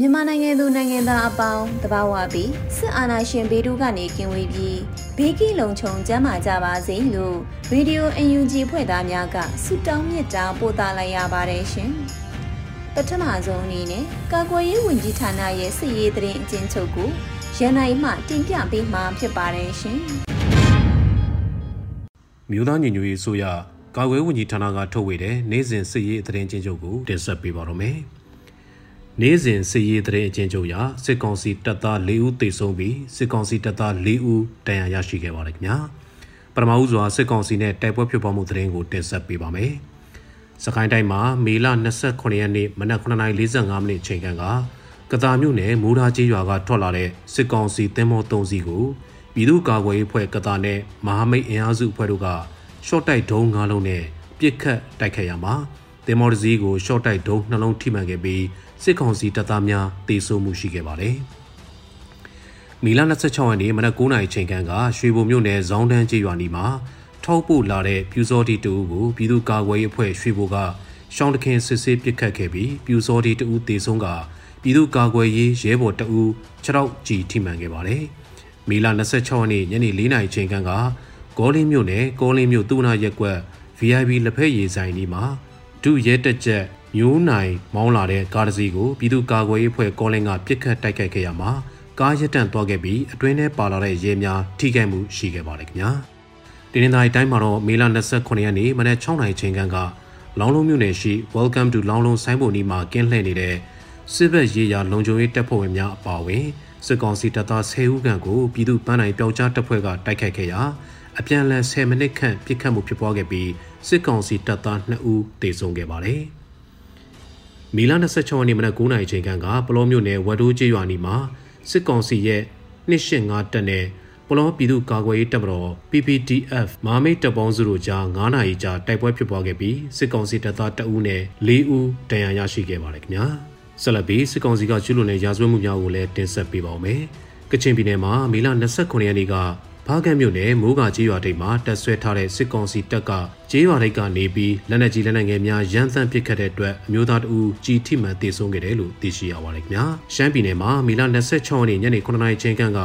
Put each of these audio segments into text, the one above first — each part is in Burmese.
မြန်မာနိုင်ငံသူနိုင်ငံသားအပေါင်းတဘာဝပြီးစစ်အာဏာရှင်ဘေးတို့ကနေကင်းဝေးပြီးဘေးကင်းလုံခြုံကျန်းမာကြပါစေလို့ရေဒီယို UNG ဖွဲ့သားများကဆုတောင်းမြတ်တာပို့သလိုက်ရပါတယ်ရှင်။ပထမဆုံးအနေနဲ့ကာကွယ်ရေးဝန်ကြီးဌာနရဲ့စစ်ရေးတရင်အကျဉ်းချုပ်ကိုရန်နိုင်မှတင်ပြပေးမှာဖြစ်ပါတယ်ရှင်။မြို့သားညီညွတ်ရေးဆိုရကာကွယ်ဝန်ကြီးဌာနကထုတ်ဝေတဲ့နိုင်စဉ်စစ်ရေးတရင်အကျဉ်းချုပ်ကိုတင်ဆက်ပေးပါတော့မယ်။ နေ့စဉ်စစ်ရေးတရင်အချင်းချုပ်ရာစစ်ကောင်စီတပ်သား၄ဦးသေဆုံးပြီးစစ်ကောင်စီတပ်သား၄ဦးဒဏ်ရာရရှိခဲ့ပါတယ်ခင်ဗျာပထမဦးစွာစစ်ကောင်စီနဲ့တိုက်ပွဲဖြစ်ပွားမှုတရင်ကိုတင်ဆက်ပေးပါမယ်စကိုင်းတိုင်းမှာမေလ29ရက်နေ့မနက်9:45မိနစ်ချိန်ကကတာမြို့နယ်မူရာကြီးရွာကထွက်လာတဲ့စစ်ကောင်စီသင်္ဘော၃စီးကိုပြည်သူ့ကာကွယ်ရေးဖွဲ့ကတာနဲ့မဟာမိတ်အင်အားစုအဖွဲ့တို့ကရှော့တိုက်ဒုံး၅လုံးနဲ့ပစ်ခတ်တိုက်ခိုက်ရမှာ သင်္ဘောတစ်စီးကိုရှော့တိုက်ဒုံးနှလုံးထိမှန်ခဲ့ပြီးစစ်ကောင်စီတပ်သားများတေဆုံးမှုရှိခဲ့ပါတယ်။မီလာ26ရက်နေ့မနက်9:00နာရီချိန်ခန့်ကရွှေဘုံမြို့နယ်ဇောင်းတန်းကျေးရွာနီမှာထောက်ပို့လာတဲ့ပြူစောတီတူကိုပြည်သူ့ကာကွယ်ရေးအဖွဲ့ရွှေဘိုကရှောင်းတခင်စစ်ဆေးပစ်ခတ်ခဲ့ပြီးပြူစောတီတူတေဆုံးကပြည်သူ့ကာကွယ်ရေးရဲဘော်တအူ6ရောက်ကြီးထိမှန်ခဲ့ပါတယ်။မီလာ26ရက်နေ့ညနေ4:00နာရီချိန်ခန့်ကဂေါလင်းမြို့နယ်ကောလင်းမြို့သူနာရက်ကွက် VIP လက်ဖက်ရည်ဆိုင်ဒီမှာ ဒုရဲတက်ချက်မျိုးနိုင်မောင်းလာတဲ့ကားတစ်စီးကိုပြည်သူ့ကာကွယ်ရေးအဖွဲ့ကောလင်းကပစ်ခတ်တိုက်ခိုက်ခဲ့ရမှာကားရပ်တန့်သွားခဲ့ပြီးအတွင်းထဲပါလာတဲ့ရဲများထိခိုက်မှုရှိခဲ့ပါတယ်ခင်ဗျာဒီနေ့တိုင်းတိုင်းမှာတော့မေလ29ရက်နေ့မနက်6:00နာရီချိန်ခန့်ကလောင်းလုံးမြို့နယ်ရှိ Welcome to လောင်းလုံးဆိုင်းဘုံဒီမှာကင်းလှည့်နေတဲ့စစ်ဘက်ရေးရာလုံခြုံရေးတပ်ဖွဲ့ဝင်များအပါအဝင်စစ်ကောင်စီတပ်သား10ဦးခန့်ကိုပြည်သူ့ပန်းနိုင်ပျောက်ကြားတပ်ဖွဲ့ကတိုက်ခိုက်ခဲ့ရာ အပြန်အလှန်10မိနစ်ခန့်ပစ်ခတ်မှုဖြစ်ပွားခဲ့ပြီးစစ်ကောင်စီတပ်သား2ဦးသေဆုံးခဲ့ပါတယ်။မီလာ26ရက်နေ့မနက်9:00နာရီချိန်ခန့်ကပလောမြို့နယ်ဝတ်တိုးကျေးရွာနီမှာစစ်ကောင်စီရဲ့285တပ်နဲ့ပလောပြည်သူ့ကာကွယ်ရေးတပ်မတော် PPDF မာမိတ်တပ်ပေါင်းစုတို့ကြား9နာရီကြာတိုက်ပွဲဖြစ်ပွားခဲ့ပြီးစစ်ကောင်စီတပ်သား2ဦးနဲ့4ဦးဒဏ်ရာရရှိခဲ့ပါတယ်ခင်ဗျာဆက်လက်ပြီးစစ်ကောင်စီကကျူးလွန်တဲ့ရာဇဝတ်မှုများကိုလည်းတင်ဆက်ပေးပါောင်းမယ်ကချင်ပြည်နယ်မှာမီလာ29ရက်နေ့က ဖားကန့်မြို့နယ်မိုးကာကြီးရွာတိတ်မှာတက်ဆွဲထားတဲ့စစ်ကောင်စီတပ်ကကြီးရွာတိတ်ကနေပြီးလက်နက်ကြီးလက်နက်ငယ်များရန်သမ်းပစ်ခတ်တဲ့အတွက်အမျိုးသားတဦးကြီးထိမှန်တေဆုံးခဲ့တယ်လို့သိရှိရပါတယ်ခင်ဗျာရှမ်းပြည်နယ်မှာမီလ26ရက်နေ့ညနေ9:00နာရီချိန်ခန့်က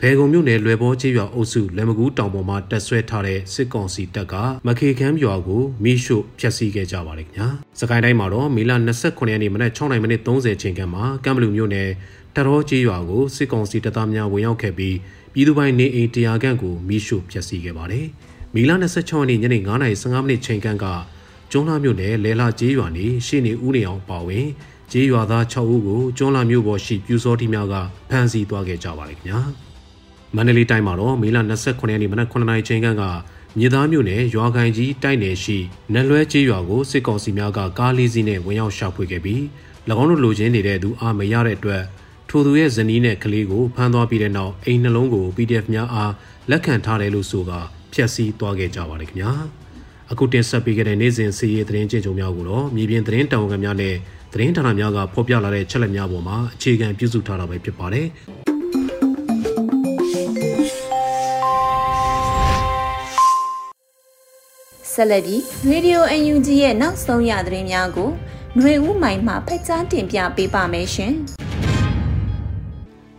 ဘယ်ကုံမြို့နယ်လွယ်ဘောကြီးရွာအုပ်စုလက်မကူးတောင်ပေါ်မှာတက်ဆွဲထားတဲ့စစ်ကောင်စီတပ်ကမခေခမ်းရွာကိုမိရှို့ဖျက်ဆီးခဲ့ကြပါတယ်ခင်ဗျာစကိုင်းတိုင်းမှာတော့မီလ29ရက်နေ့မနက်6:30မိနစ်30ချိန်ခန့်မှာကမ်ဘလူမြို့နယ်တရောကြီးရွာကိုစစ်ကောင်စီတပ်သားများဝင်ရောက်ခဲ့ပြီး ပြည်သူပိုင်နေအိမ်တရားခန့်ကိုမိရှို့ဖျက်ဆီးခဲ့ပါတယ်။မီလာ26ရက်နေ့ညနေ9:15မိနစ်ချိန်ခန့်ကကျွန်းလာမြို့နယ်လဲလာကျေးရွာနေရှေ့နေဦးနေအောင်ပါဝင်ကျေးရွာသား6ဦးကိုကျွန်းလာမြို့ပေါ်ရှိပြူစောတိများကဖမ်းဆီးသွားခဲ့ကြပါတယ်ခင်ဗျာ။မန္တလေးတိုင်းမှာတော့မီလာ29ရက်နေ့မနက်9:00နာရီချိန်ခန့်ကမြေသားမြို့နယ်ရွာခိုင်ကြီးတိုက်နယ်ရှိနက်လွဲကျေးရွာကိုစစ်ကောင်စီများကကားလေးစီးနဲ့ဝင်ရောက်ရှာဖွေခဲ့ပြီး၎င်းတို့လိုချင်နေတဲ့သူအားမရတဲ့အတွက် ထိုသူရဲ့ဇနီးနဲ့ကလေးကိုဖမ်းသွားပြီးတဲ့နောက်အိမ်နှလုံးကို PDF များအားလက်ခံထားတယ်လို့ဆိုကဖျက်ဆီးသွားခဲ့ကြပါတယ်ခင်ဗျာအခုတင်ဆက်ပေးခဲ့တဲ့နေ့စဉ်စီးရီးသတင်းချင်းချုပ်များကိုတော့မြေပြင်သတင်းတောင်ခံများနဲ့သတင်းဌာနများကဖော်ပြလာတဲ့ချက်လက်များပေါ်မှာအခြေခံပြုစုထားတာပဲဖြစ်ပါတယ်ဆက်လက်ပြီး Radio UNG ရဲ့နောက်ဆုံးရသတင်းများကိုຫນွေဦးမိုင်မှဖက်ကြားတင်ပြပေးပါမယ်ရှင်။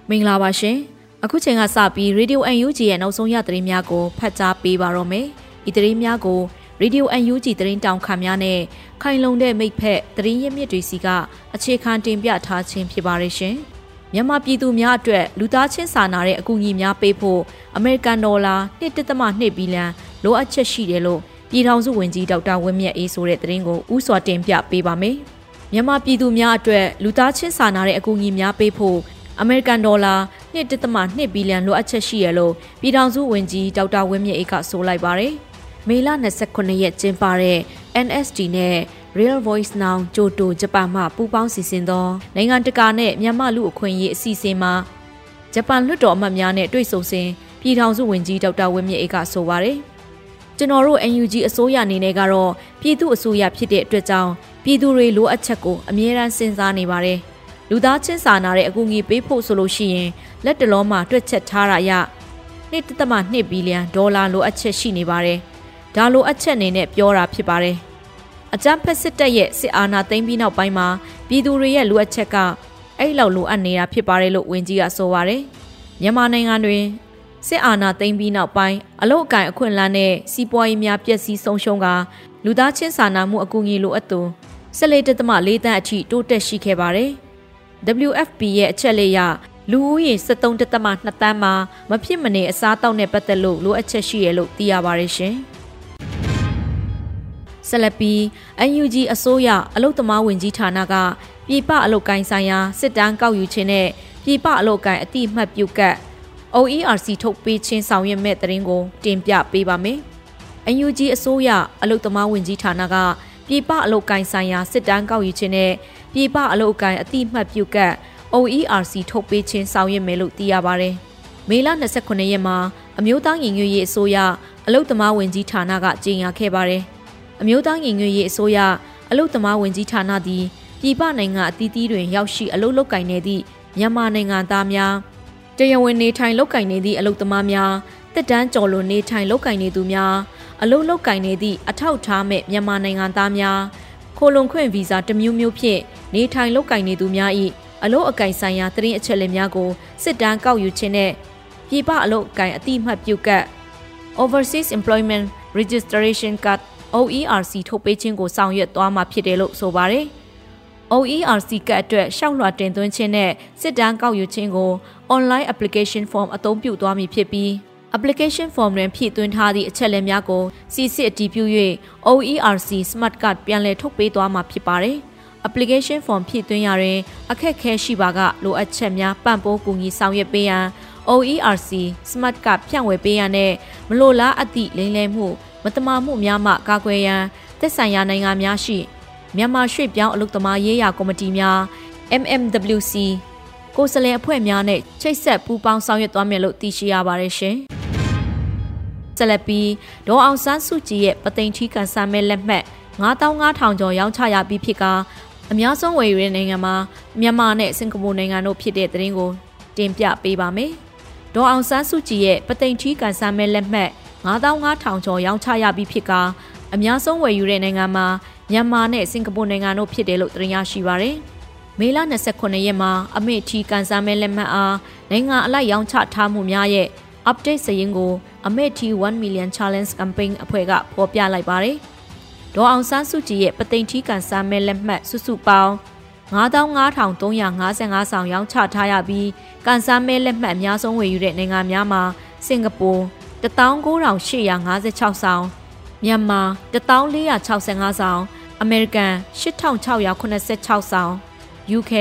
မင်္ဂလာပါရှင်အခုချိန်ကစပြီး Radio UNG ရဲ့နောက်ဆုံးရသတင်းများကိုဖတ်ကြားပေးပါတော့မယ်ဤသတင်းများကိုရေဒီယို UNG သတင်းတောင်ခံများနဲ့ခိုင်လုံတဲ့မိတ်ဖက်သတင်းရင်းမြစ်တွေစီကအခြေခံတင်ပြထားခြင်းဖြစ်ပါရဲ့ရှင်။မြန်မာပြည်သူများအတွက်လူသားချင်းစာနာတဲ့အကူအညီများပေးဖို့အမေရိကန်ဒေါ်လာ1.2ဘီလီယံလိုအပ်ချက်ရှိတယ်လို့ပြည်ထောင်စုဝန်ကြီးဒေါက်တာဝင်းမြတ်အေးဆိုတဲ့သတင်းကိုဥစွာတင်ပြပေးပါမယ်။မြန်မာပြည်သူများအတွက်လူသားချင်းစာနာတဲ့အကူအညီများပေးဖို့ အမေရိကန်ဒေါ်လာ1.2ဘီလီယံလိုအပ်ချက်ရှိရလို့ပြည်ထောင်စုဝန်ကြီးဒေါက်တာဝင်းမြတ်အေးကဆိုလိုက်ပါတယ်။မေလ29ရက်ကျင်းပတဲ့ NSD နဲ့ Real Voice Now ဂျိုတိုဂျပန်မှပူးပေါင်းစီစဉ်သောနိုင်ငံတကာနဲ့မြန်မာလူအခွင့်အရေးအစီအစဉ်မှာဂျပန်လွှတ်တော်အမတ်များနဲ့တွေ့ဆုံစဉ်ပြည်ထောင်စုဝန်ကြီးဒေါက်တာဝင်းမြတ်အေးကဆိုပါတယ်။ကျွန်တော်တို့ NUG အစိုးရအနေနဲ့ကတော့ပြည်သူအစိုးရဖြစ်တဲ့အတွက်ကြောင့်ပြည်သူတွေလိုအပ်ချက်ကိုအမြဲတမ်းစဉ်းစားနေပါတယ်။ လူသားချင်းစာနာတဲ့အကူအညီပေးဖို့ဆိုလို့ရှိရင်လက်တလုံးမှာတွက်ချက်ထားရရ1.2ဘီလီယံဒေါ်လာလိုအပ်ချက်ရှိနေပါတယ်။ဒါလိုအပ်ချက်အနေနဲ့ပြောတာဖြစ်ပါတယ်။အကြမ်းဖက်စစ်တပ်ရဲ့စစ်အာဏာသိမ်းပြီးနောက်ပိုင်းမှာပြည်သူတွေရဲ့လိုအပ်ချက်ကအဲ့လောက်လိုအပ်နေတာဖြစ်ပါတယ်လို့ဝန်ကြီးကဆိုပါတယ်။မြန်မာနိုင်ငံတွင်စစ်အာဏာသိမ်းပြီးနောက်ပိုင်းအလုတ်အကင်အခွင့်အလမ်းနဲ့စီးပွားရေးများပျက်စီးဆုံးရှုံးကလူသားချင်းစာနာမှုအကူအညီလိုအပ်သူ14.4တန်းအထိတိုးတက်ရှိခဲ့ပါတယ်။ WFP ရဲ့အချက်လေးရလူဦးရေ73.2တန်းမှာမဖြစ်မနေအစားတောက်နဲ့ပတ်သက်လို့လိုအပ်ချက်ရှိရလို့သိရပါတယ်ရှင်။ဆလပီ UNG အစိုးရအလုတ်သမားဝင်ကြီးဌာနကပြည်ပအလုတ်ကိုင်းဆိုင်ရာစစ်တမ်းကောက်ယူခြင်းနဲ့ပြည်ပအလုတ်ကိုင်းအတိအမှတ်ပြုကတ် OERC ထုတ်ပေးခြင်းဆောင်ရွက်မဲ့သတင်းကိုတင်ပြပေးပါမယ်။ UNG အစိုးရအလုတ်သမားဝင်ကြီးဌာနကပြည်ပအလုတ်ကိုင်းဆိုင်ရာစစ်တမ်းကောက်ယူခြင်းနဲ့ ပြည်ပအလုပ်အကိုင်အတိမတ်ပြုကတ် OERC ထုတ်ပေးခြင်းဆောင်ရွက်မယ်လို့သိရပါတယ်။မေလ29ရက်မှာအမျိုးသားညီညွတ်ရေးအစိုးရအလုတ်သမားဝင်ကြီးဌာနကကြေညာခဲ့ပါတယ်။အမျိုးသားညီညွတ်ရေးအစိုးရအလုတ်သမားဝင်ကြီးဌာနသည်ပြည်ပနိုင်ငံအသီးသီးတွင်ရောက်ရှိအလုတ်လုပ်ကင်နေသည့်မြန်မာနိုင်ငံသားများတရားဝင်နေထိုင်လုပ်ကင်နေသည့်အလုတ်သမားများတက်တန်းကျော်လွန်နေထိုင်လုပ်ကင်နေသူများအလုတ်လုပ်ကင်နေသည့်အထောက်ထားမဲ့မြန်မာနိုင်ငံသားများ ခိုလုံခွင့်ဗီဇာတစ်မျိုးမျိုးဖြင့်နေထိုင်လုပ်ကိုင်နေသူများ၏အလို့အကင်ဆိုင်ရာသတင်းအချက်အလက်များကိုစစ်တမ်းကောက်ယူခြင်းနဲ့ပြည်ပအလို့အကင်အတိအမှတ်ပြုကတ် Overseas Employment Registration Card OERC ထုတ်ပေးခြင်းကိုဆောင်ရွက်သွားမှာဖြစ်တယ်လို့ဆိုပါတယ်။ OERC ကတ်အတွက်ရှောက်လွှာတင်သွင်းခြင်းနဲ့စစ်တမ်းကောက်ယူခြင်းကို online application form အသုံးပြုသွားမည်ဖြစ်ပြီး application form တွင်ဖြည့်သွင်းထားသည့်အချက်အလက်များကိုစီစစ်အတည်ပြု၍ OERC Smart Card ပြန်လည်ထုတ်ပေးသွားမှာဖြစ်ပါတယ်။ application form ဖြည့်သွင်းရရင်အခက်ခဲရှိပါကလိုအပ်ချက်များပံ့ပိုးကူညီဆောင်ရွက်ပေးရန် OERC Smart Card ဖြန့်ဝေပေးရန်နဲ့မလိုလားအသည့်လိမ်လည်မှုမတမာမှုများမှကာကွယ်ရန်သက်ဆိုင်ရာနိုင်ငံများရှိမြန်မာရွှေ့ပြောင်းအလုပ်သမားရေးရာကော်မတီများ MMWC ကိုယ်စားလှယ်အဖွဲ့များနဲ့ချိတ်ဆက်ပူးပေါင်းဆောင်ရွက်သွားမယ်လို့သိရှိရပါတယ်ရှင်။ ဆက်လက်ပြီးဒေါ်အောင်ဆန်းစုကြည်ရဲ့ပသိမ်ထီးကန်ဆာမဲလက်မှတ်9500ကျော်ရောင်းချရပြီးဖြစ်ကအများဆုံးဝယ်ယူတဲ့နိုင်ငံမှာမြန်မာနဲ့စင်ကာပူနိုင်ငံတို့ဖြစ်တဲ့သတင်းကိုတင်ပြပေးပါမယ်။ဒေါ်အောင်ဆန်းစုကြည်ရဲ့ပသိမ်ထီးကန်ဆာမဲလက်မှတ်9500ကျော်ရောင်းချရပြီးဖြစ်ကအများဆုံးဝယ်ယူတဲ့နိုင်ငံမှာမြန်မာနဲ့စင်ကာပူနိုင်ငံတို့ဖြစ်တယ်လို့သတင်းရရှိပါရယ်။မေလ29ရက်မှာအမေထီကန်ဆာမဲလက်မှတ်အားနိုင်ငံအလိုက်ရောင်းချထားမှုများရဲ့ update စရင်ကိုအမေထီ1 million challenge campaign အဖွဲ့ကဖော်ပြလိုက်ပါတယ်။ဒေါ်အောင်ဆန်းစုကြည်ရဲ့ပသိမ်ထီးကန်ဆာမဲလက်မှတ်စုစုပေါင်း95,355ဆောင်ရောင်းချထားရပြီးကန်ဆာမဲလက်မှတ်အများဆုံးဝယ်ယူတဲ့နိုင်ငံများမှာစင်ကာပူ19,856ဆောင်မြန်မာ1465ဆောင်အမေရိကန်8686ဆောင် UK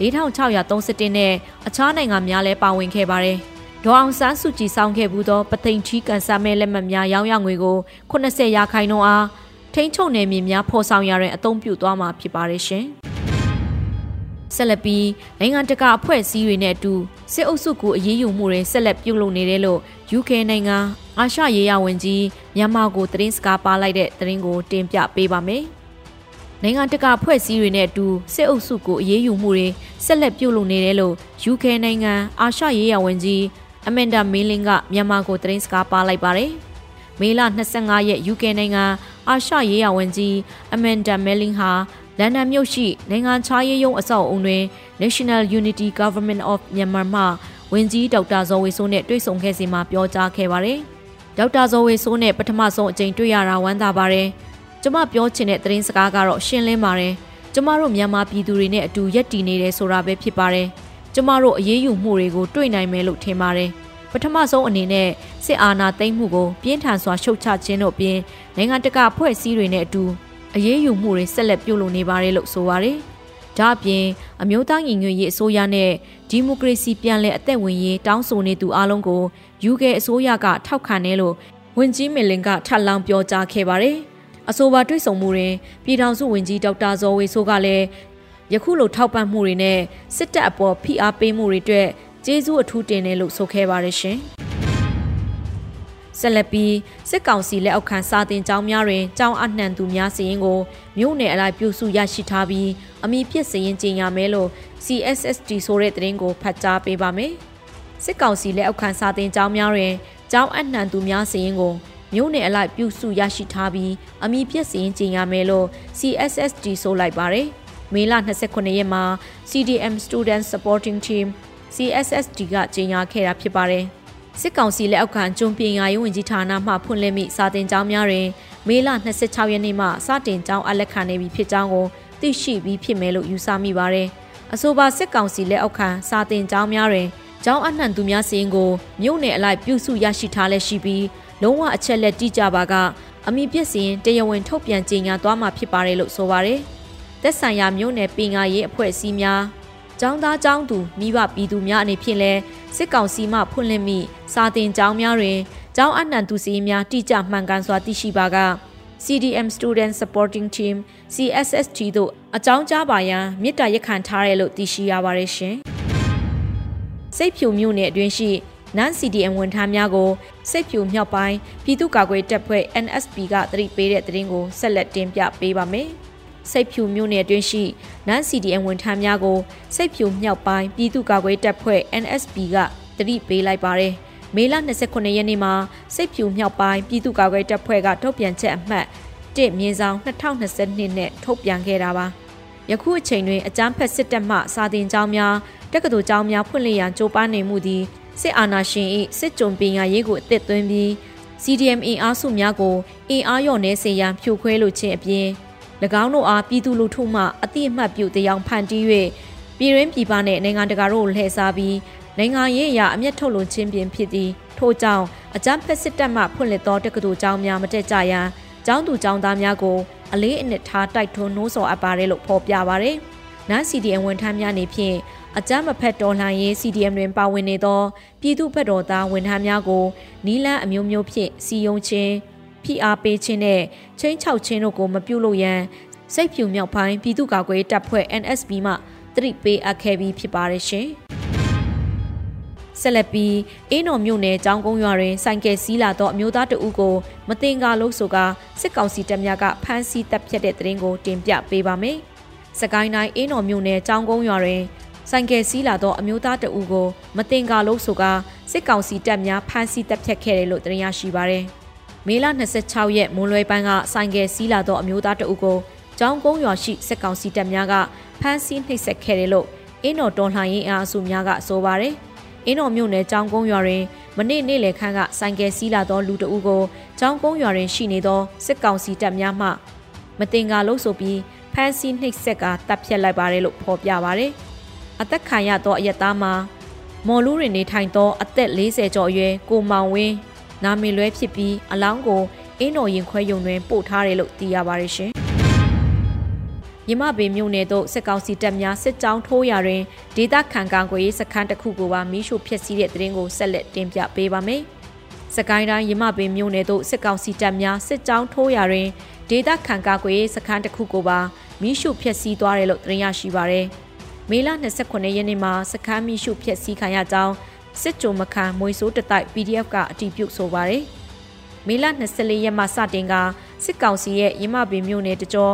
4631နဲ့အခြားနိုင်ငံများလည်းပါဝင်ခဲ့ပါတယ်။ ဒေါအောင်ဆန်းစုကြည်ဆောင်ခဲ့ဘူးသောပသိမ်ချီကန်ဆာမဲလက်မှတ်များရောင်းရငွေကို80ရာခိုင်နှုန်းအားထိန်းချုပ်နယ်မြေများဖော်ဆောင်ရတဲ့အသုံးပြုသွားမှာဖြစ်ပါတယ်ရှင်။ဆက်လက်ပြီးနိုင်ငံတကာအဖွဲ့အစည်းတွေနဲ့အတူစစ်အုပ်စုကိုအရေးယူမှုတွေဆက်လက်ပြုလုပ်နေတယ်လို့ UK နိုင်ငံအာရှရေးရဝန်ကြီးမြန်မာကိုသတင်းစကားပါလိုက်တဲ့သတင်းကိုတင်ပြပေးပါမယ်။နိုင်ငံတကာဖွဲ့စည်းတွေနဲ့အတူစစ်အုပ်စုကိုအရေးယူမှုတွေဆက်လက်ပြုလုပ်နေတယ်လို့ UK နိုင်ငံအာရှရေးရဝန်ကြီး အမန်ဒါမင်းလင်းကမြန်မာကိုသတင်းစကားပါလိုက်ပါတယ်။မေလ25ရက် UK နိုင်ငံအာရှရေးရဝန်ကြီးအမန်ဒါမဲလင်းဟာလန်ဒန်မြို့ရှိနိုင်ငံခြားရေးရုံးအဆောက်အုံတွင် National Unity Government of Myanmar မှဝန်ကြီးဒေါက်တာဇော်ဝေဆိုးနဲ့တွေ့ဆုံခဲ့စီမှာပြောကြားခဲ့ပါတယ်။ဒေါက်တာဇော်ဝေဆိုးနဲ့ပထမဆုံးအကြိမ်တွေ့ရတာဝမ်းသာပါတယ်။ကျမပြောချင်တဲ့သတင်းစကားကတော့ရှင်းလင်းပါတယ်။ကျမတို့မြန်မာပြည်သူတွေနဲ့အတူရက်တည်နေတယ်ဆိုတာပဲဖြစ်ပါတယ်။ ကျမတို့အရေးယူမှုတွေကိုတွေ့နိုင်မယ်လို့ထင်ပါတယ်။ပထမဆုံးအနေနဲ့စစ်အာဏာသိမ်းမှုကိုပြင်းထန်စွာရှုတ်ချခြင်းတို့ပြင်နိုင်ငံတကာဖွဲ့စည်းတွေနဲ့အတူအရေးယူမှုတွေဆက်လက်ပြုလုပ်နေပါတယ်လို့ဆိုပါတယ်။ဒါ့အပြင်အမျိုးသားညီညွတ်ရေးအစိုးရနဲ့ဒီမိုကရေစီပြန်လည်အသက်ဝင်ရေးတောင်းဆိုနေသူအလုံးကို UK အစိုးရကထောက်ခံတယ်လို့ဝန်ကြီးမီလင်ကထပ်လောင်းပြောကြားခဲ့ပါတယ်။အဆိုပါတွေ့ဆုံမှုတွင်ပြည်ထောင်စုဝန်ကြီးဒေါက်တာဇော်ဝေဆိုးကလည်း ယခုလိုထောက်ပံ့မှုတွေနဲ့စစ်တပ်အပေါ်ဖိအားပေးမှုတွေအတွက်ကျေးဇူးအထူးတင်တယ်လို့ဆိုခဲ့ပါတယ်ရှင်။ဆက်လက်ပြီးစစ်ကောင်စီလက်အောက်ခံစာတင်ကျောင်းများတွင်ကျောင်းအနှံသူများစီရင်ကိုမြို့နယ်အလိုက်ပြုစုရရှိထားပြီးအမိပြစ်စရင်ကြီးညာမဲလို့ CSSD ဆိုတဲ့သတင်းကိုဖတ်ကြားပေးပါမယ်။စစ်ကောင်စီလက်အောက်ခံစာတင်ကျောင်းများတွင်ကျောင်းအနှံသူများစီရင်ကိုမြို့နယ်အလိုက်ပြုစုရရှိထားပြီးအမိပြစ်စရင်ကြီးညာမဲလို့ CSSD ဆိုလိုက်ပါတယ်။ မေလ29ရက်မှာ CDM Student Supporting Team CSSD ကကြေညာခဲ့တာဖြစ်ပါတယ်။စစ်ကောင်စီလက်အောက်ခံကျွန်းပညာရေးဝန်ကြီးဌာနမှဖွင့်လှစ်မိစာတင်ကျောင်းများတွင်မေလ26ရက်နေ့မှစတင်ကျောင်းအလက်ခံနေပြီဖြစ်ကြောင်းကိုသိရှိပြီးဖြစ်မယ်လို့ယူဆမိပါတယ်။အဆိုပါစစ်ကောင်စီလက်အောက်ခံစာတင်ကျောင်းများတွင်ကျောင်းအနှံသူများစီရင်ကိုမြို့နယ်အလိုက်ပြုစုရရှိထားလက်ရှိပြီးလုံးဝအချက်လက်တိကျပါကအမိပြစ်စီရင်တရားဝင်ထုတ်ပြန်ကြေညာသွားမှာဖြစ်ပါတယ်လို့ဆိုပါတယ်။ သက်ဆိုင်ရာမြို့နယ်ပညာရေးအဖွဲ့အစည်းများကျောင်းသားကျောင်းသူမိဘပြည်သူများအနေဖြင့်လဲစစ်ကောင်စီမှဖွင့်လှစ်မိစာတင်ကျောင်းများတွင်ကျောင်းအနှံသူစီများတိကျမှန်ကန်စွာသိရှိပါက CDM Student Supporting Team CSST တို့အကြောင်းကြားပါရန်မြစ်တာရက်ခံထားရလို့သိရှိရပါတယ်ရှင်။စိတ်ဖြူမြို့နယ်အတွင်းရှိနန် CDM ဝန်ထမ်းများကိုစိတ်ဖြူမြောက်ပိုင်းပြည်သူ့ကာကွယ်တပ်ဖွဲ့ NSP ကသတိပေးတဲ့သတင်းကိုဆက်လက်တင်ပြပေးပါမယ်။ စိတ်ဖြူမြို့နယ်အတွင်းရှိနန်း CDN ဝန်ထမ်းများကိုစိတ်ဖြူမြောက်ပိုင်းပြည်သူ့ကာကွယ်တပ်ဖွဲ့ NSP ကတတိပေးလိုက်ပါတယ်။မေလ29ရက်နေ့မှာစိတ်ဖြူမြောက်ပိုင်းပြည်သူ့ကာကွယ်တပ်ဖွဲ့ကထုတ်ပြန်ချက်အမှတ်1မြင်းဆောင်2022နဲ့ထုတ်ပြန်ခဲ့တာပါ။ယခုအချိန်တွင်အကြမ်းဖက်စစ်တပ်မှစာတင်ကြောင်းများတက္ကသိုလ်ကျောင်းများဖွင့်လှစ်ရန်ကြိုးပမ်းနေမှုသည်စစ်အာဏာရှင်၏စစ်ကြုံပညာရေးကိုအသစ်သွင်းပြီး CDM အင်အားစုများကိုအင်အားလျော့နေစေရန်ဖြိုခွဲလိုခြင်းအပြင်၎ င်းတို့အားပြည်သူလူထုမှအတိအမှတ်ပြုတရားဖန်တီး၍ပြည်ရင်းပြည်ပနှင့်နိုင်ငံတကာတို့လှည့်စားပြီးနိုင်ငံရေးအရာအမျက်ထုတ်လွန်ခြင်းပြင်ဖြစ်သည်ထို့ကြောင့်အကြမ်းဖက်စစ်တပ်မှဖွင့်လှစ်သောတက္ကသိုလ်ကျောင်းများမတက်ကြရန်ကျောင်းသူကျောင်းသားများကိုအလေးအနက်ထားတိုက်တွန်းနှိုးဆော်အပ်ပါတယ်လို့ဖော်ပြပါတယ်။နန်း CDM ဝန်ထမ်းများနေဖြင့်အကြမ်းမဖက်တော်လှန်ရေး CDM တွင်ပါဝင်နေသောပြည်သူ့ဘက်တော်သားဝန်ထမ်းများကိုနီလန်းအမျိုးမျိုးဖြင့်စီယုံခြင်း ဖိအားပေးခြင်းနဲ့ချင်းချောက်ခြင်းတို့ကိုမပြုလုပ်ရန်စိတ်ဖြူမြောက်ပိုင်းပြည်သူ့ကာကွယ်တပ်ဖွဲ့ NSB မှတတိပေးအပ်ခဲ့ပြီးဖြစ်ပါတယ်ရှင်။ဆက်လက်ပြီးအင်းတော်မြို့နယ်ကျောင်းကုန်းရွာတွင်ဆိုင်ကယ်စီးလာသောအမျိုးသားတဦးကိုမတင်ကားလို့ဆိုကာစစ်ကောင်စီတပ်များကဖမ်းဆီးတပ်ဖြတ်တဲ့တဲ့ရင်ကိုတင်ပြပေးပါမယ်။စကိုင်းတိုင်းအင်းတော်မြို့နယ်ကျောင်းကုန်းရွာတွင်ဆိုင်ကယ်စီးလာသောအမျိုးသားတဦးကိုမတင်ကားလို့ဆိုကာစစ်ကောင်စီတပ်များဖမ်းဆီးတပ်ဖြတ်ခဲ့တယ်လို့သိရရှိပါရယ်။ မေလ26ရက်မွန်းလွဲပိုင်းကဆိုင်ကယ်စီးလာသောအမျိုးသားတအုပ်ကိုကျောင်းကုန်းရွာရှိစစ်ကောင်စီတပ်များကဖမ်းဆီးနှိပ်စက်ခဲ့တယ်လို့အင်းတော်တော်လှန်ရေးအားအစုများကဆိုပါတယ်။အင်းတော်မြို့နယ်ကျောင်းကုန်းရွာတွင်မနေ့နေ့လယ်ခန့်ကဆိုင်ကယ်စီးလာသောလူတအုပ်ကိုကျောင်းကုန်းရွာတွင်ရှိနေသောစစ်ကောင်စီတပ်များမှမတင်ကားလို့ဆိုပြီးဖမ်းဆီးနှိပ်စက်ကတပ်ဖြတ်လိုက်ပါတယ်လို့ဖော်ပြပါတယ်။အသက်ခံရသောအရက်သားမှာမော်လူးရင်နေထိုင်သောအသက်40ကျော်အရွယ်ကိုမောင်ဝင်း နာမည်လွဲဖြစ်ပြီးအလောင်းကိုအင်းတော်ရင်ခွဲယုံတွင်ပို့ထားတယ်လို့သိရပါတယ်ရှင်။မြမပေမြို့နယ်သို့စစ်ကောင်စီတပ်များစစ်ကြောင်းထိုးရာတွင်ဒေသခံကာကွယ်ရေးစခန်းတစ်ခုကိုပါမီးရှို့ဖျက်ဆီးတဲ့တဲ့ရင်ကိုဆက်လက်တင်ပြပေးပါမယ်။စကိုင်းတိုင်းရမပင်မြို့နယ်သို့စစ်ကောင်စီတပ်များစစ်ကြောင်းထိုးရာတွင်ဒေသခံကာကွယ်ရေးစခန်းတစ်ခုကိုပါမီးရှို့ဖျက်ဆီးသွားတယ်လို့သိရရှိပါရယ်။မေလ29ရက်နေ့မှာစခန်းမီးရှို့ဖျက်ဆီးခံရကြောင်း စစ်ကြုံမခံမွေဆိုးတတိုက် PDF ကအတည်ပြုဆိုပါတယ်။မေလ24ရက်မှစတင်ကစစ်ကောင်စီရဲ့ရမပင်မြို့နယ်တကြော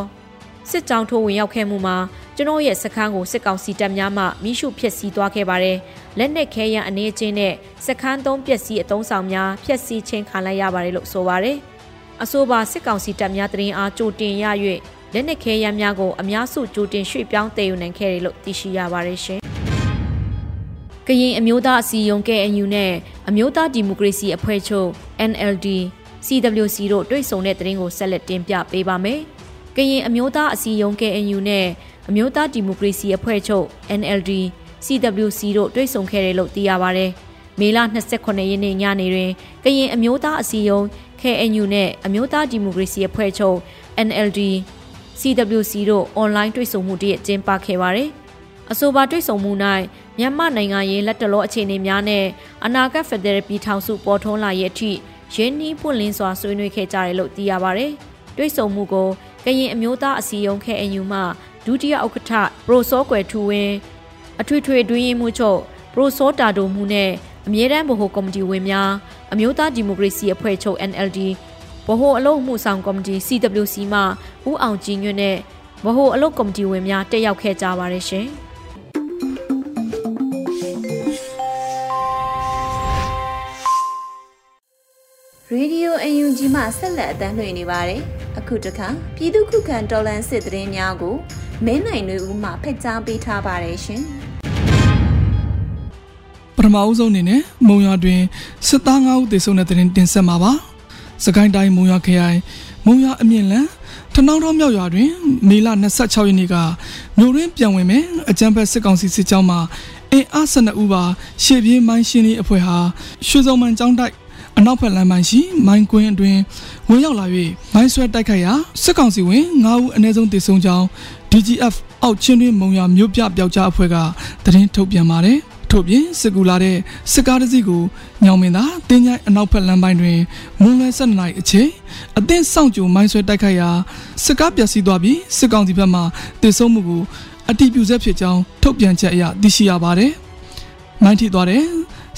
စစ်ကြောင်းထိုးဝင်ရောက်ခဲ့မှုမှာကျွန်တော်ရဲ့စခန်းကိုစစ်ကောင်စီတပ်များမှမိရှုဖျက်ဆီးသွားခဲ့ပါတယ်။လက်နက်ခဲယံအနေချင်းနဲ့စခန်းသုံးပျက်စီးအုံဆောင်များဖျက်ဆီးခြင်းခံလိုက်ရပါတယ်လို့ဆိုပါတယ်။အဆိုပါစစ်ကောင်စီတပ်များတရင်အားကြိုတင်ရ၍လက်နက်ခဲယံများကိုအများစုကြိုတင်ရွှေ့ပြောင်းတည်ယူနိုင်ခဲ့တယ်လို့သိရှိရပါတယ်ရှင်။ ကရင်အမျိုးသားအစည်းအရုံး KNU နဲ့အမျိုးသားဒီမိုကရေစီအဖွဲ့ချုပ် NLD CWC တို့တွေ့ဆုံတဲ့သတင်းကိုဆက်လက်တင်ပြပေးပါမယ်။ကရင်အမျိုးသားအစည်းအရုံး KNU နဲ့အမျိုးသားဒီမိုကရေစီအဖွဲ့ချုပ် NLD CWC တို့တွေ့ဆုံခဲ့တယ်လို့သိရပါဗျ။မေလ28ရက်နေ့ညနေတွင်ကရင်အမျိုးသားအစည်းအရုံး KNU နဲ့အမျိုးသားဒီမိုကရေစီအဖွဲ့ချုပ် NLD CWC တို့အွန်လိုင်းတွေ့ဆုံမှုတည်းကျင်းပခဲ့ပါတယ်။အဆိုပါတွေ့ဆုံမှု၌ မြန်မာနိုင်ငံရေးလက်တလောအခြေအနေများနဲ့အနာဂတ်ဖက်ဒရယ်ပြည်ထောင်စုပေါ်ထွန်းလာရဲ့အထိရင်းနှီးပွင့်လင်းစွာဆွေးနွေးခဲ့ကြတယ်လို့သိရပါတယ်။တွေ့ဆုံမှုကိုကရင်အမျိုးသားအစည်းအရုံး KNU မှဒုတိယဥက္ကဋ္ဌပရိုစောကွယ်ထူဝင်းအထွေထွေတွင်းရင်မှုချုပ်ပရိုစောတာဒိုမှုနဲ့အမြဲတမ်းဗဟိုကော်မတီဝင်များအမျိုးသားဒီမိုကရေစီအဖွဲ့ချုပ် NLD ဗဟိုအလုပ်မှုဆောင်ကော်မတီ CWC မှဦးအောင်ကြည်ညွန့်နဲ့ဗဟိုအလုပ်ကော်မတီဝင်များတက်ရောက်ခဲ့ကြပါတယ်ရှင်။ ရေဒီယို UNG မှဆက်လက်အသံလွှင့်နေပါတယ်။အခုတခါပြည်သူခုခံတော်လှန်စစ်တရင်များကိုမင်းနိုင်တွေဦးမှဖက်ကြားပေးထားပါတယ်ရှင်။ပထမအဦးဆုံးအနေနဲ့မုံရွာတွင်စစ်သား9ဦးသေဆုံးတဲ့တရင်တင်ဆက်မှာပါ။စကိုင်းတိုင်းမုံရွာခရိုင်မုံရွာအမြင့်လန်းထနောင်းတော်မြောက်ရွာတွင်မေလ26ရက်နေ့ကမြို့ရင်းပြန်ဝင်မယ်အကြံဖက်စစ်ကောင်စီစစ်ကြောင်းမှာအင်အား12ဦးပါရှေ့ပြေးမိုင်းရှင်းရေးအဖွဲ့ဟာရွှေစုံမှန်ကျောင်းတိုက် အနောက်ဘက်လမ်းပိုင်းရှိမိုင်းကွင်းအတွင်းဝင်ရောက်လာ၍မိုင်းဆွဲတိုက်ခိုက်ရာစစ်ကောင်စီဝင်9ဦးအနည်းဆုံးသေဆုံးကြောင်း DGF အောက်ချင်းတွင်မုံရမြို့ပြပျောက်ကြားအဖွဲ့ကသတင်းထုတ်ပြန်ပါတယ်ထို့ပြင်စစ်ကူလာတဲ့စစ်ကားတစ်စီးကိုညောင်မင်းသာတင်းချိုင်းအနောက်ဘက်လမ်းပိုင်းတွင်မွန်းလွဲ7နာရီအချိန်အသင့်စောင့်ကြိုမိုင်းဆွဲတိုက်ခိုက်ရာစစ်ကားပျက်စီးသွားပြီးစစ်ကောင်စီဘက်မှတေဆုံးမှုကိုအတိပြုဆက်ဖြစ်ကြောင်းထုတ်ပြန်ချက်အရသိရှိရပါတယ်။မိုင်းထိသွားတဲ့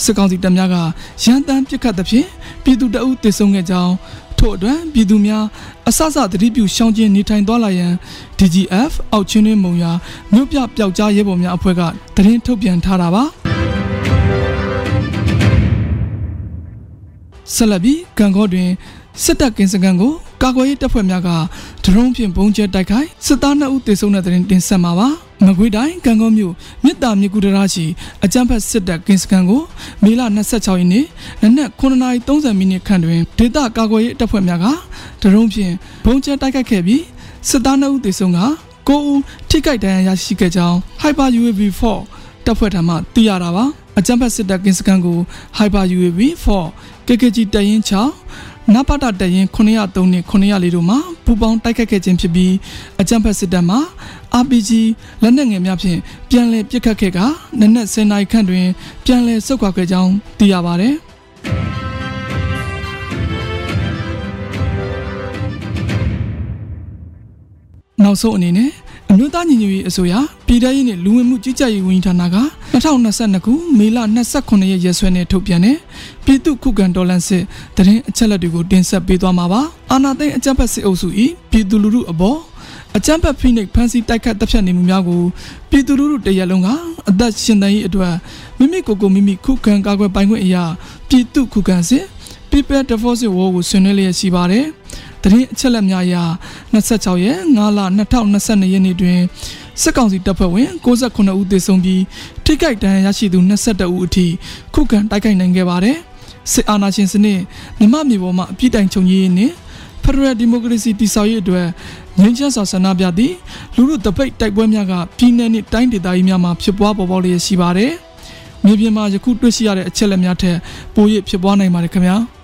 စစ်ကောင်စီတပ်များကရန်တမ်းပစ်ခတ်သဖြင့်ပြည်သူတအုပ်တေဆုံးခဲ့ကြောင်းထို့အတွက်ပြည်သူများအဆအဆသတိပြုရှောင်ကျဉ်နေထိုင်သွားလာရန် DGF အောက်ချင်းတွင်မုံရမြို့ပြပျောက်ကြားရဲဘော်များအဖွဲ့ကသတင်းထုတ်ပြန်ထားတာပါဆက်လက်ပြီးကံကောတွင်စစ်တပ်ကင်းစကန်ကိုကာကွယ်ရေးတပ်ဖွဲ့များကဒရုန်းဖြင့်ပုံကျဲတိုက်ခိုက်စစ်သား2ဦးသေဆုံးတဲ့တဲ့တင်ဆက်မှာပါ မကွေးတိုင်းကံကောမြို့မြစ်တာမြကူတရာရှိအကြမ်းဖက်စစ်တပ်ကင်းစကန်ကိုမေလ26ရက်နေ့နနက်9:30မိနစ်ခန့်တွင်ဒေသကာကွယ်ရေးတပ်ဖွဲ့များကဒရုန်းဖြင့်ပုံကျဲတိုက်ခိုက်ခဲ့ပြီးစစ်သား2ဦးသေဆုံးက9ဦးထိခိုက်ဒဏ်ရာရရှိခဲ့ကြောင်း Hyper UAV 4တပ်ဖွဲ့ထံမှသိရတာပါအကြမ်းဖက်စစ်တပ်ကင်းစကန်ကို Hyper UAV 4 KKG တရင်6 နပတတရင်903နဲ့904တို့မှာပူပေါင်းတိုက်ခတ်ခဲ့ခြင်းဖြစ်ပြီးအကြမ်းဖက်စစ်တပ်မှ RPG လက်နက်ငယ်များဖြင့်ပြန်လည်ပစ်ခတ်ခဲ့ကနနက်10နာရီခန့်တွင် ပြန်လည်ဆုတ်ခွာခဲ့ကြောင်းသိရပါဗျ။နောက်ဆုံးအနေနဲ့ အမျိုးသားညီညွတ်ရေးအစိုးရပြည်ထရေးနဲ့လူဝင်မှုကြီးကြပ်ရေးဝန်ကြီးဌာနက2022ခုမေလ29ရက်ရက်စွဲနဲ့ထုတ်ပြန်တဲ့ပြည်သူ့ခုခံတော်လှန်စစ်တရင်အချက်လက်တွေကိုတင်ဆက်ပေးသွားမှာပါအာနာသိန်းအကြမ်းဖက်စစ်အုပ်စု၏ပြည်သူလူထုအပေါ်အကြမ်းဖက်ဖိနှိပ်ဖမ်းဆီးတိုက်ခတ်တပ်ဖြတ်နေမှုများကိုပြည်သူလူထုတရက်လုံးကအသက်ရှင်သန်ရေးအတွက်မိမိကိုယ်ကိုမိမိခုခံကာကွယ်ပိုင်ခွင့်အရာပြည်သူ့ခုခံစစ် People Deposit War ကိုဆွေးနွေးလျက်ရှိပါတယ်။ တရင်အချက်လက်များအရ26ရက်5လ2022ရက်နေ့တွင်စစ်ကောင်စီတပ်ဖွဲ့ဝင်69ဦးသေဆုံးပြီးထိခိုက်ဒဏ်ရာရရှိသူ22ဦးအထိခုခံတိုက်ခိုက်နိုင်ခဲ့ပါတယ်။စစ်အာဏာရှင်စနစ်မြမမြေပေါ်မှာအပြစ်တိုင်ချုပ်ရေးနဲ့ဖက်ဒရယ်ဒီမိုကရေစီတည်ဆောက်ရေးအတွက်ငြိမ်းချမ်းစွာဆန္ဒပြသည့်လူလူတပိတ်တိုက်ပွဲများကပြည်내နှင့်တိုင်းဒေသကြီးများမှာဖြစ်ပွားပေါ်ပေါက်လျက်ရှိပါတယ်။မြေပြင်မှာယခုတွေ့ရှိရတဲ့အချက်လက်များထက်ပို၍ဖြစ်ပွားနိုင်ပါတယ်ခင်ဗျာ။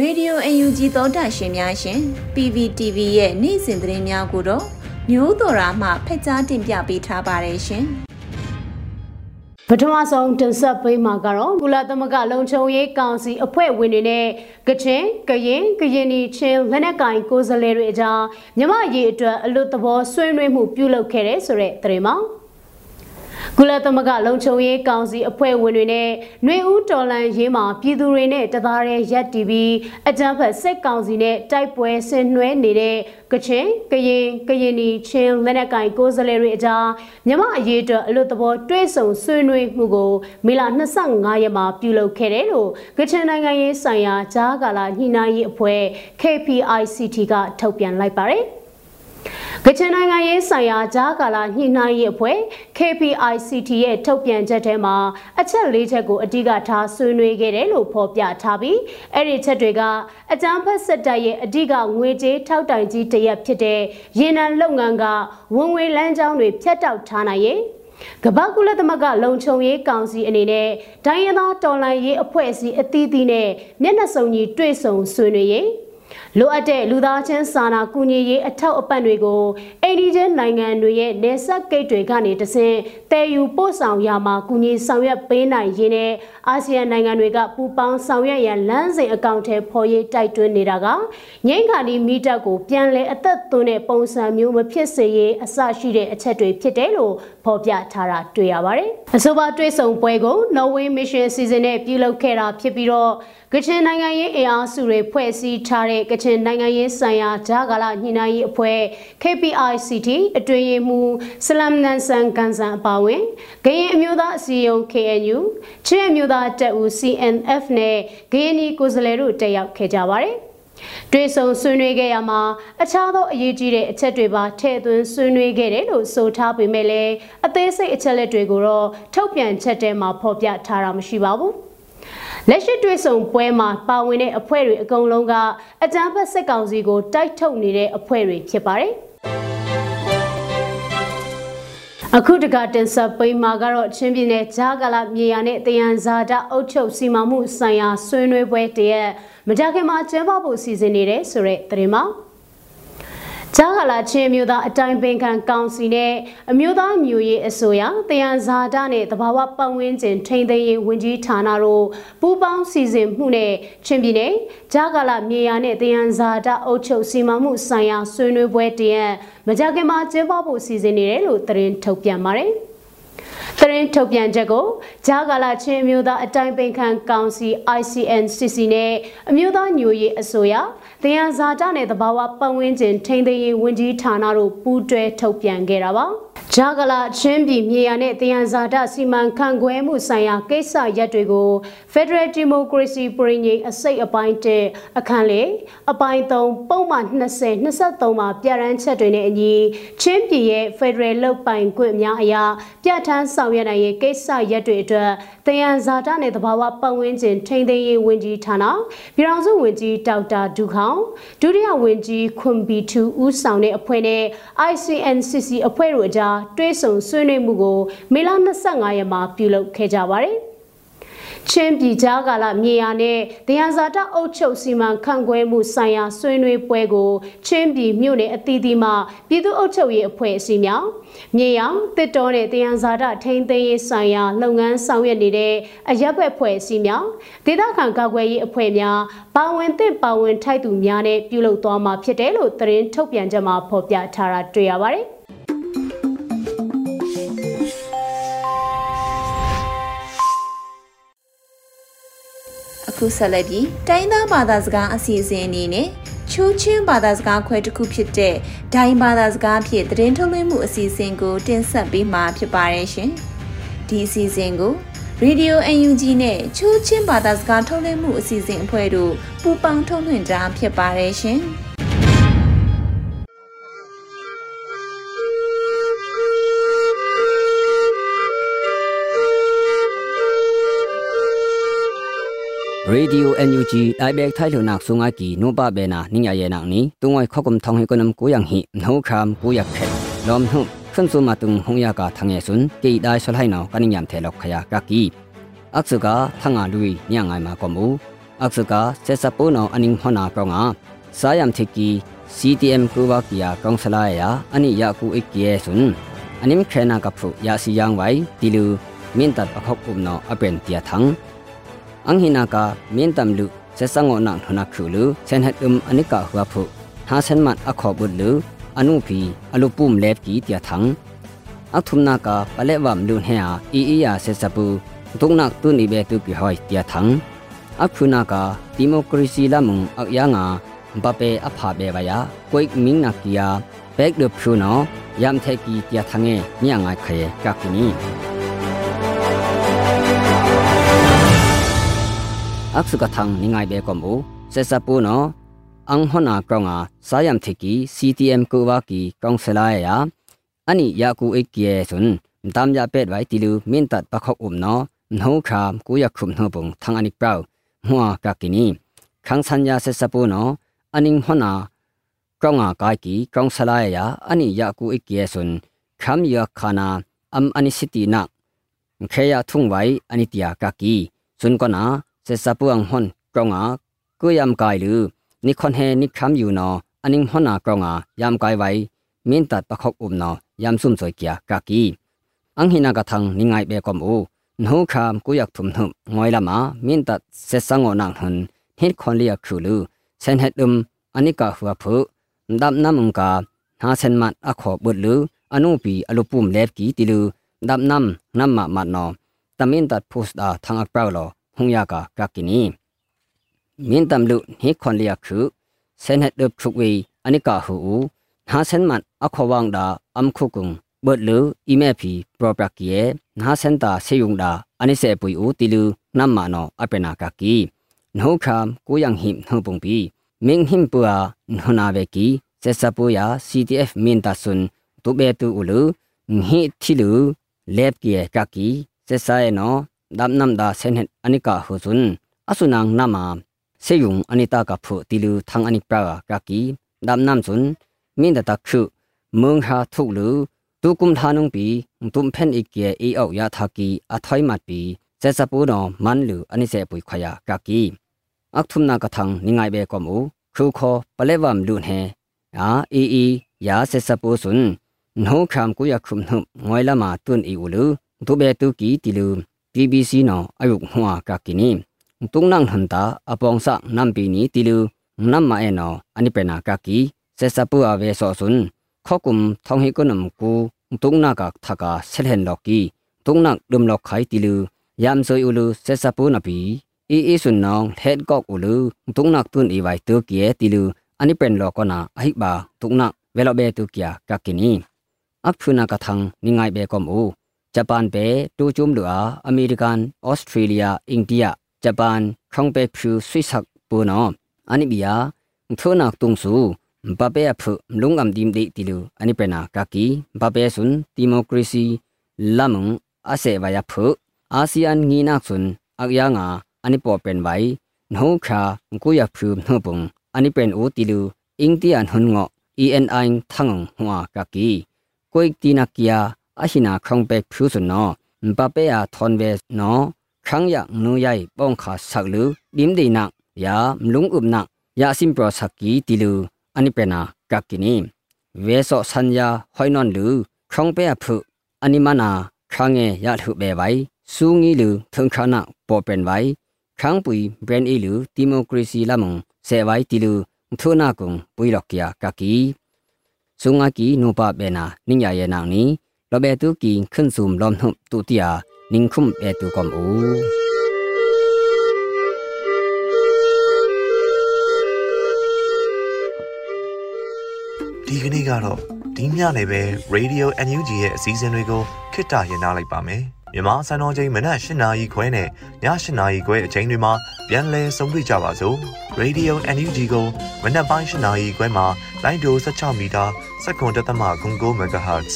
ရေဒီယို UNG သောတာရှင်များရှင် PVTV ရဲ့နေ့စဉ်သတင်းများကိုတော့မျိုးတော်ရာမှဖက်ကြားတင်ပြပေးထားပါတယ်ရှင်ပထမဆုံးတင်ဆက်ပေးမှာကတော့ကုလသမဂ္ဂလုံခြုံရေးကောင်စီအဖွဲ့ဝင်တွေနဲ့ကချင်ကရင်ကရင်နီချင်းလက်နက်ကင်ကိုယ်စားလှယ်တွေအကြားမြမရေးအတွက်အလွတ်သဘောဆွေးနွေးမှုပြုလုပ်ခဲ့တဲ့ဆိုတဲ့သတင်းမှာ ကုလသမဂ္ဂလုံခြုံရေးကောင်စီအဖွဲ့ဝင်တွေနဲ့နှွေဦးတော်လန်ရေးမှာပြည်သူတွေနဲ့တသားတည်းရက်တီပြီးအကြမ်းဖက်စစ်ကောင်စီနဲ့တိုက်ပွဲဆင်နွှဲနေတဲ့ကချင်ကရင်ကရင်နီချင်းလက်နက်ကင်ကိုယ်စားလှယ်တွေအကြားမြမအရေးအတွက်အလို့သဘောတွဲဆုံဆွေးနွေးမှုကိုမေလ25ရက်မှာပြုလုပ်ခဲ့တယ်လို့ကချင်နိုင်ငံရေးဆိုင်ရာဂျားကာလာညှိနှိုင်းရေးအဖွဲ့ KPICT ကထုတ်ပြန်လိုက်ပါတယ်။ ကချင်နိုင်ငံရေးဆိုင်ရာဂျားကာလာညှိနှိုင်းရေးအဖွဲ့ KPICT ရဲ့ထုတ်ပြန်ချက်ထဲမှာအချက်၄ချက်ကိုအဓိကထားဆွေးနွေးခဲ့တယ်လို့ဖော်ပြထားပြီးအဲ့ဒီချက်တွေကအကြမ်းဖက်စစ်တပ်ရဲ့အဓိကငွေကြေးထောက်တိုင်ကြီးတရက်ဖြစ်တဲ့ရေနံလုပ်ငန်းကဝင်ငွေလမ်းကြောင်းတွေဖြတ်တောက်ထားနိုင်ရဲ့ကမ္ဘာကုလသမဂ္ဂလုံခြုံရေးကောင်စီအနေနဲ့ဒိုင်းရသားတော်လှန်ရေးအဖွဲ့အစည်းအသီးသီးနဲ့မျက်နှာစုံကြီးတွေ့ဆုံဆွေးနွေးရေး လိုအပ်တဲ့လူသားချင်းစာနာကူညီရေးအထောက်အပံ့တွေကိုအိန္ဒိယနိုင်ငံတွေရဲ့နေဆက်ဂိတ်တွေကနေတဆင့်တည်ယူပို့ဆောင်ရမှာကူညီဆောင်ရွက်ပေးနိုင်ရင်းနဲ့အာဆီယံနိုင်ငံတွေကပူးပေါင်းဆောင်ရွက်ရန်လမ်းစဉ်အကောင့်ထဲဖော်ရေးတိုက်တွန်းနေတာကငိမ့်ခါဒီမီတက်ကိုပြန်လဲအသက်သွင်းတဲ့ပုံစံမျိုးမဖြစ်စေရေးအစရှိတဲ့အချက်တွေဖြစ်တယ်လို့ ဖော်ပြထားတာတွေ့ရပါတယ်။အဆိုပါတွေ့ဆုံပွဲကို Norway Mission စီစဉ်နဲ့ပြုလုပ်ခဲ့တာဖြစ်ပြီးတော့ကချင်နိုင်ငံရေးအင်အားစုတွေဖွဲ့စည်းထားတဲ့ကချင်နိုင်ငံရေးဆိုင်ရာဂျာကာလာညှိနှိုင်းရေးအဖွဲ့ KPICT အတွင်းရေးမှူးဆလမ်နန်ဆန်ကန်ဆန်အပါဝင်ဂရင်အမျိုးသားအစည်းအရုံး KNU ချင်းအမျိုးသားတပ်ဦး CNF နဲ့ဂရင်နီကိုယ်စားလှယ်တို့တက်ရောက်ခဲ့ကြပါတယ် တွေ့ဆုံဆွေးနွေးခဲ့ရမှာအခြားသောအရေးကြီးတဲ့အချက်တွေပါထည့်သွင်းဆွေးနွေးခဲ့တယ်လို့ဆိုထားပေမဲ့လည်းအသေးစိတ်အချက်လက်တွေကိုတော့ထုတ်ပြန်ချက်ထဲမှာဖော်ပြထားတာမရှိပါဘူး။လက်ရှိတွေ့ဆုံပွဲမှာပါဝင်တဲ့အဖွဲ့တွေအကုန်လုံးကအကြမ်းဖက်စစ်ကောင်စီကိုတိုက်ထုတ်နေတဲ့အဖွဲ့တွေဖြစ်ပါတယ်။အခုတကတင်ဆက်ပိမှာကတော့ချင်းပြည်နယ်ဂျာကလာမြေယာနဲ့တယန်ဇာတာအုပ်ချုပ်စီမံမှုဆိုင်ရာဆွေးနွေးပွဲတရက် မကြခင်မှာကျင်းပဖို့စီစဉ်နေတယ်ဆိုတဲ့သတင်းမှာဂျာဂလာချင်းမျိုးသားအတိုင်းပင်ခံကောင်စီနဲ့အမျိုးသားမျိုးရေးအစိုးရတယံဇာတာနဲ့တဘာဝပတ်ဝန်းကျင်ထိန်းသိမ်းရေးဝန်ကြီးဌာနတို့ပူးပေါင်းစီစဉ်မှုနဲ့ချင်းပြည်နယ်ဂျာဂလာမြေယာနဲ့တယံဇာတာအုပ်ချုပ်စီမံမှုဆိုင်ရာဆွေးနွေးပွဲတရက်မကြခင်မှာကျင်းပဖို့စီစဉ်နေတယ်လို့သတင်းထုတ်ပြန်ပါတယ်။ သတင်းထုတ်ပြန်ချက်ကိုဂျာကာလာချင်းမျိုးသားအတိုင်းပင်ခံကောင်စီ ICNCC နဲ့အမျိုးသားညိုရေးအစိုးရတရားဇာတနဲ့တဘာဝပတ်ဝန်းကျင်ထိန်းသိမ်းရေးဝန်ကြီးဌာနတို့ပူးတွဲထုတ်ပြန်ခဲ့တာပါ ဂျာဂလာချင်းပြည်မြေယာနဲ့တယံဇာတစီမံခန့်ခွဲမှုဆိုင်ရာကိစ္စရပ်တွေကို Federal Democracy ပြည်ညိအစိတ်အပိုင်းတအခန်းလေးအပိုင်း3ပုံမှန်20 23မှာပြဋ္ဌာန်းချက်တွေနဲ့အညီချင်းပြည်ရဲ့ Federal လုတ်ပိုင်ခွင့်များအရာပြဋ္ဌာန်းဆောင်ရွက်နိုင်ရေးကိစ္စရပ်တွေအတွက်တယံဇာတနဲ့တဘာဝပတ်ဝန်းကျင်ထိန်းသိမ်းရေးဝန်ကြီးဌာနပြည်ထောင်စုဝန်ကြီးဒေါက်တာဒူခေါင်ဒုတိယဝန်ကြီးခွန်ဘီတူဦးဆောင်တဲ့အဖွဲ့နဲ့ ICNCC အဖွဲ့တို့အကြားတွဲဆုံဆွေးနွေးမှုကိုမေလ25ရက်မှာပြုလုပ်ခဲ့ကြပါတယ်ချင်းပြည်ကြားကာလမြေယာနဲ့တရားဇာတအုပ်ချုပ်စီမံခန့်ခွဲမှုဆိုင်ရာဆွေးနွေးပွဲကိုချင်းပြည်မြို့နယ်အသီးသီးမှပြည်သူ့အုပ်ချုပ်ရေးအဖွဲ့အစည်းများမြေယာတစ်တော်နဲ့တရားဇာတထိန်းသိမ်းရေးဆိုင်ရာလုပ်ငန်းဆောင်ရွက်နေတဲ့အရက်ဘက်ဖွဲ့အစည်းများဒေသခံကာကွယ်ရေးအဖွဲ့များပါဝင်သင့်ပါဝင်ထိုက်သူများနဲ့ပြုလုပ်သွားမှာဖြစ်တယ်လို့သတင်းထုတ်ပြန်ချက်မှာဖော်ပြထားတာတွေ့ရပါတယ် အခုဆက်လက်ပြီးတိုင်းသားဘာသာစကားအစီအစဉ်အနေနဲ့ချိုးချင်းဘာသာစကားခွဲတစ်ခုဖြစ်တဲ့ဒိုင်းဘာသာစကားဖြင့်သတင်းထုတ်လွှင့်မှုအစီအစဉ်ကိုတင်ဆက်ပေးမှာဖြစ်ပါတယ်ရှင်။ဒီအစီအစဉ်ကို Radio UNG နဲ့ချိုးချင်းဘာသာစကားထုတ်လွှင့်မှုအစီအစဉ်အဖွဲ့တို့ပူးပေါင်းထုတ်လွှင့်တာဖြစ်ပါတယ်ရှင်။ ရေဒီယို NUG တိုင်ဘက်ထိုင်လုံ nak sunga ki no ba be na ning ya ye nak ni tungoi khokum thong he konam ko yang hi no kham ko yak phe lom hu khun su ma tung hong ya ka thang ye sun ki dai sol hai no kaning yam the lok khaya ka ki aksu ka thanga lui nya ngai ma ko mu aksu ka se sa po no aning hona ko nga sa yam the ki CTM ku ba ki ya kong sala ya ani ya ku ik ye sun anim khena ka phu ya si yang wai tilu min tat akhok um no apen tia thang อังหินากาเมียนตำลุเสสังอนังทนักคือลือเซนหัดอึมอนิกาหัวผุหาเซนมันอขอบุดลืออนุพีอลุปุ่มเล็บกีเตียทังอักทุมนากาปะเลวามลุนเฮียอีอียาเสสปูตุกนักตุนิเบตุกิหอยเตียทังอักพุนากาดิโมครีซีละมุงอักยางาบะเปอภาเบวายากุยมิงนักกิยาเบกเดพชูนอยามเทกีเตียทังเงเนี่ยงายเ ขยกักกินี aksu ka thang ningai be kombu se sa pu no ang hona kronga sayam thiki CTM ko wa ki kong sela ya ani ya ku ekye sun dam ya pet wai tilu min tat pakhok um no no kham ku ya khum no bung thang ani prau hwa ka kini khang san ya se sapu no aning hona kronga kai ki kong sela ya ani ya ku ekye sun kham ya khana am ani siti na kheya thung wai ani tia ka ki sun ko na se sapu ang hon kronga ku yam kai lu นิคอนเฮนิคำอยู่นออันนิงหอนากรองายามกายไว้มีนตัดประคบอุบนอยามซุ่มสวยเกียกากีอังหินากะทังนิงไงเบกอมอูนูคามกูอยากทุมทุมงอยละมามีนตัดเสสังอนังหันเฮ็ดคอนเลียคือลือเซนเฮ็ดอุมอันนี้กะหัวผืดับน้ำมึงกาหาเซนมัดอะขอบุดลืออนุปีอลุปุ่มเล็บกีติลือดับน้ำน้ำมามัดนอตามินตัดโพสต์อาทางอักเปล่าลอ หงยากะกากินีမင်းတမ်လူဟိခွန်လျက်ခုဆန်ဟက်ဒပ်ထုဝေအနိကာဟူနာဆန်မန်အခဝางดาอัมคุกุงบดลูอีเมพีโปรปรักเยนาเซนตาเซยุงดาอันนี้เสปุยอูติลูนัมมาโนอเปนากากีနှုတ်ခမ်ကိုယံဟိမနှုတ်ပုံပီမင်းဟိမပွာနှုနာဝေကီစေစပူယာ CTF မင်တဆွန်တုဘေတူဥလူဟိသီလူလက်ကေကကီစေဆိုင်နောဒမ်နမ်ဒါဆန်ဟက်အနိကာဟူဆွန်အဆုနန်နမာเซยุงอันนี้ตากับผู้ติลูทางอันนี้ปรากากีดำน้ำจุนมินดาตักคือเมืองหาทุกลือตูกุมทานุงปีตุมเพนอีเกียอีเอายาทากีอัถอยมัดปีเซซาปูนอมันลืออันนี้เสปุยขยากากีอักทุมนากะทังนิงไงเบกอมูครูคอปเลวัมลุนเฮอาอีอียาเซซาปูสุนโ dam nam da sen het anika hu chun asunang nama seyung anita ka phu tilu thang anik pra ka ki dam nam chun min da ta khu mung ha thu lu tu kum thanung pi tum phen ik ye e au ya tha ki a thoi mat pi se sa pu no man lu ani se pui khaya ka ki ak thum na ka thang ningai be ko mu khu kho palewam lu ne a e e ya se sa pu sun no kham ku ya khum nu ngoi la ma tun i ulu tu be tu ki tilu BBC နောအယုဟွာကကိနီတုံနန်ဟန်တာအပေါင်းစနမ်ပီနီတီလူနမ်မအေနောအနိပနာကကီဆက်စပူအဝဲဆောဆွန်းခောက်ကုမ်ထောင်ဟိကနမ်ကူတုံနာကထကာဆဲလဟန်လော်ကီတုံနန်ဒုံလောက်ခိုင်တီလူယမ်ဆွေဥလူဆက်စပူနပီအီအီဆွန်းနောဟက်ကောက်ဥလူတုံနက်တွန်းအီဝိုင်တူကီအေတီလူအနိပန်လောကနာအဟိဘာတုံနဝဲလော်ဘဲတူကီယာကကိနီအဖုနာကထန်နိငိုင်ဘဲကောမူ ဂျပန်ပဲတိုချုံလူအားအမေရိကန်ဩစတြေးလျအိန္ဒိယဂျပန်ခေါင်ပဲဖြူဆွိဆက်ပူနော်အနိဘီယာထိုနာတုံစုဘပဲဖလုံငမ်ဒီမ်ဒီတီလူအနိပနာကာကီဘပဲဆွန်ဒီမိုကရေစီလမုံအစေဝယဖအာဆီယံငီနာဆွန်အကယာငါအနိပေါ်ပန်ဘိုင်နှုံခါကိုယဖူနှုံပုံအနိပန်အိုတီလူအိန္ဒိယနှုံငော ENI သံငွာကာကီကိုိတီနာကီယာ အရှိနာခေါင်ပဲဖြူစနောဘပေအာသွန်ဝဲနောခန်းယနူယိုင်ပေါင်ခါဆက်လူဒင်းဒီနာယာမလုံဥပနာယာစင်ပရစကီတီလူအနိပနာကကီနီဝဲဆော့ဆန်ယာဟွိုင်နွန်လူခေါင်ပဲအဖုအနိမနာခန်းငယ်ရထုပဲပိုင်စူငီလူထုံခါနာပေါ်ပန်ပိုင်ခန်းပွီဘရန်အီလူဒီမိုကရေစီလာမုံဆေဝိုင်တီလူထုနာကုံပွီလော့ကီယာကကီစုံငါကီနိုပါဘေနာနိညာယေနာနီ เบรนอีลือดิโมคราซีละมงเสไว้ติลือทุนากุงปุยลอกยากักกีสุงอากีนูปาเบนานิญญาเยนางนี้เราเบตุกีขึ้นซูมลอมหุบตุติยานิงคุมเอตุกอมอูဒီကနေ့ကတော့ဒီညနေပဲ Radio NUG ရဲ့အစည်းအဝေးကိုခਿੱတရရနိုင်ပါမယ်မြန်မာစံတော်ချိန်မနက်၈နာရီခွဲနဲ့ည၈နာရီခွဲအချိန်တွေမှာပြန်လည်ဆုံးဖြတ်ကြပါစို့ Radio NUG ကိုမနက်ပိုင်း၈နာရီခွဲမှာလိုင်းဒို16မီတာစက္ကန့်တသမ9 MHz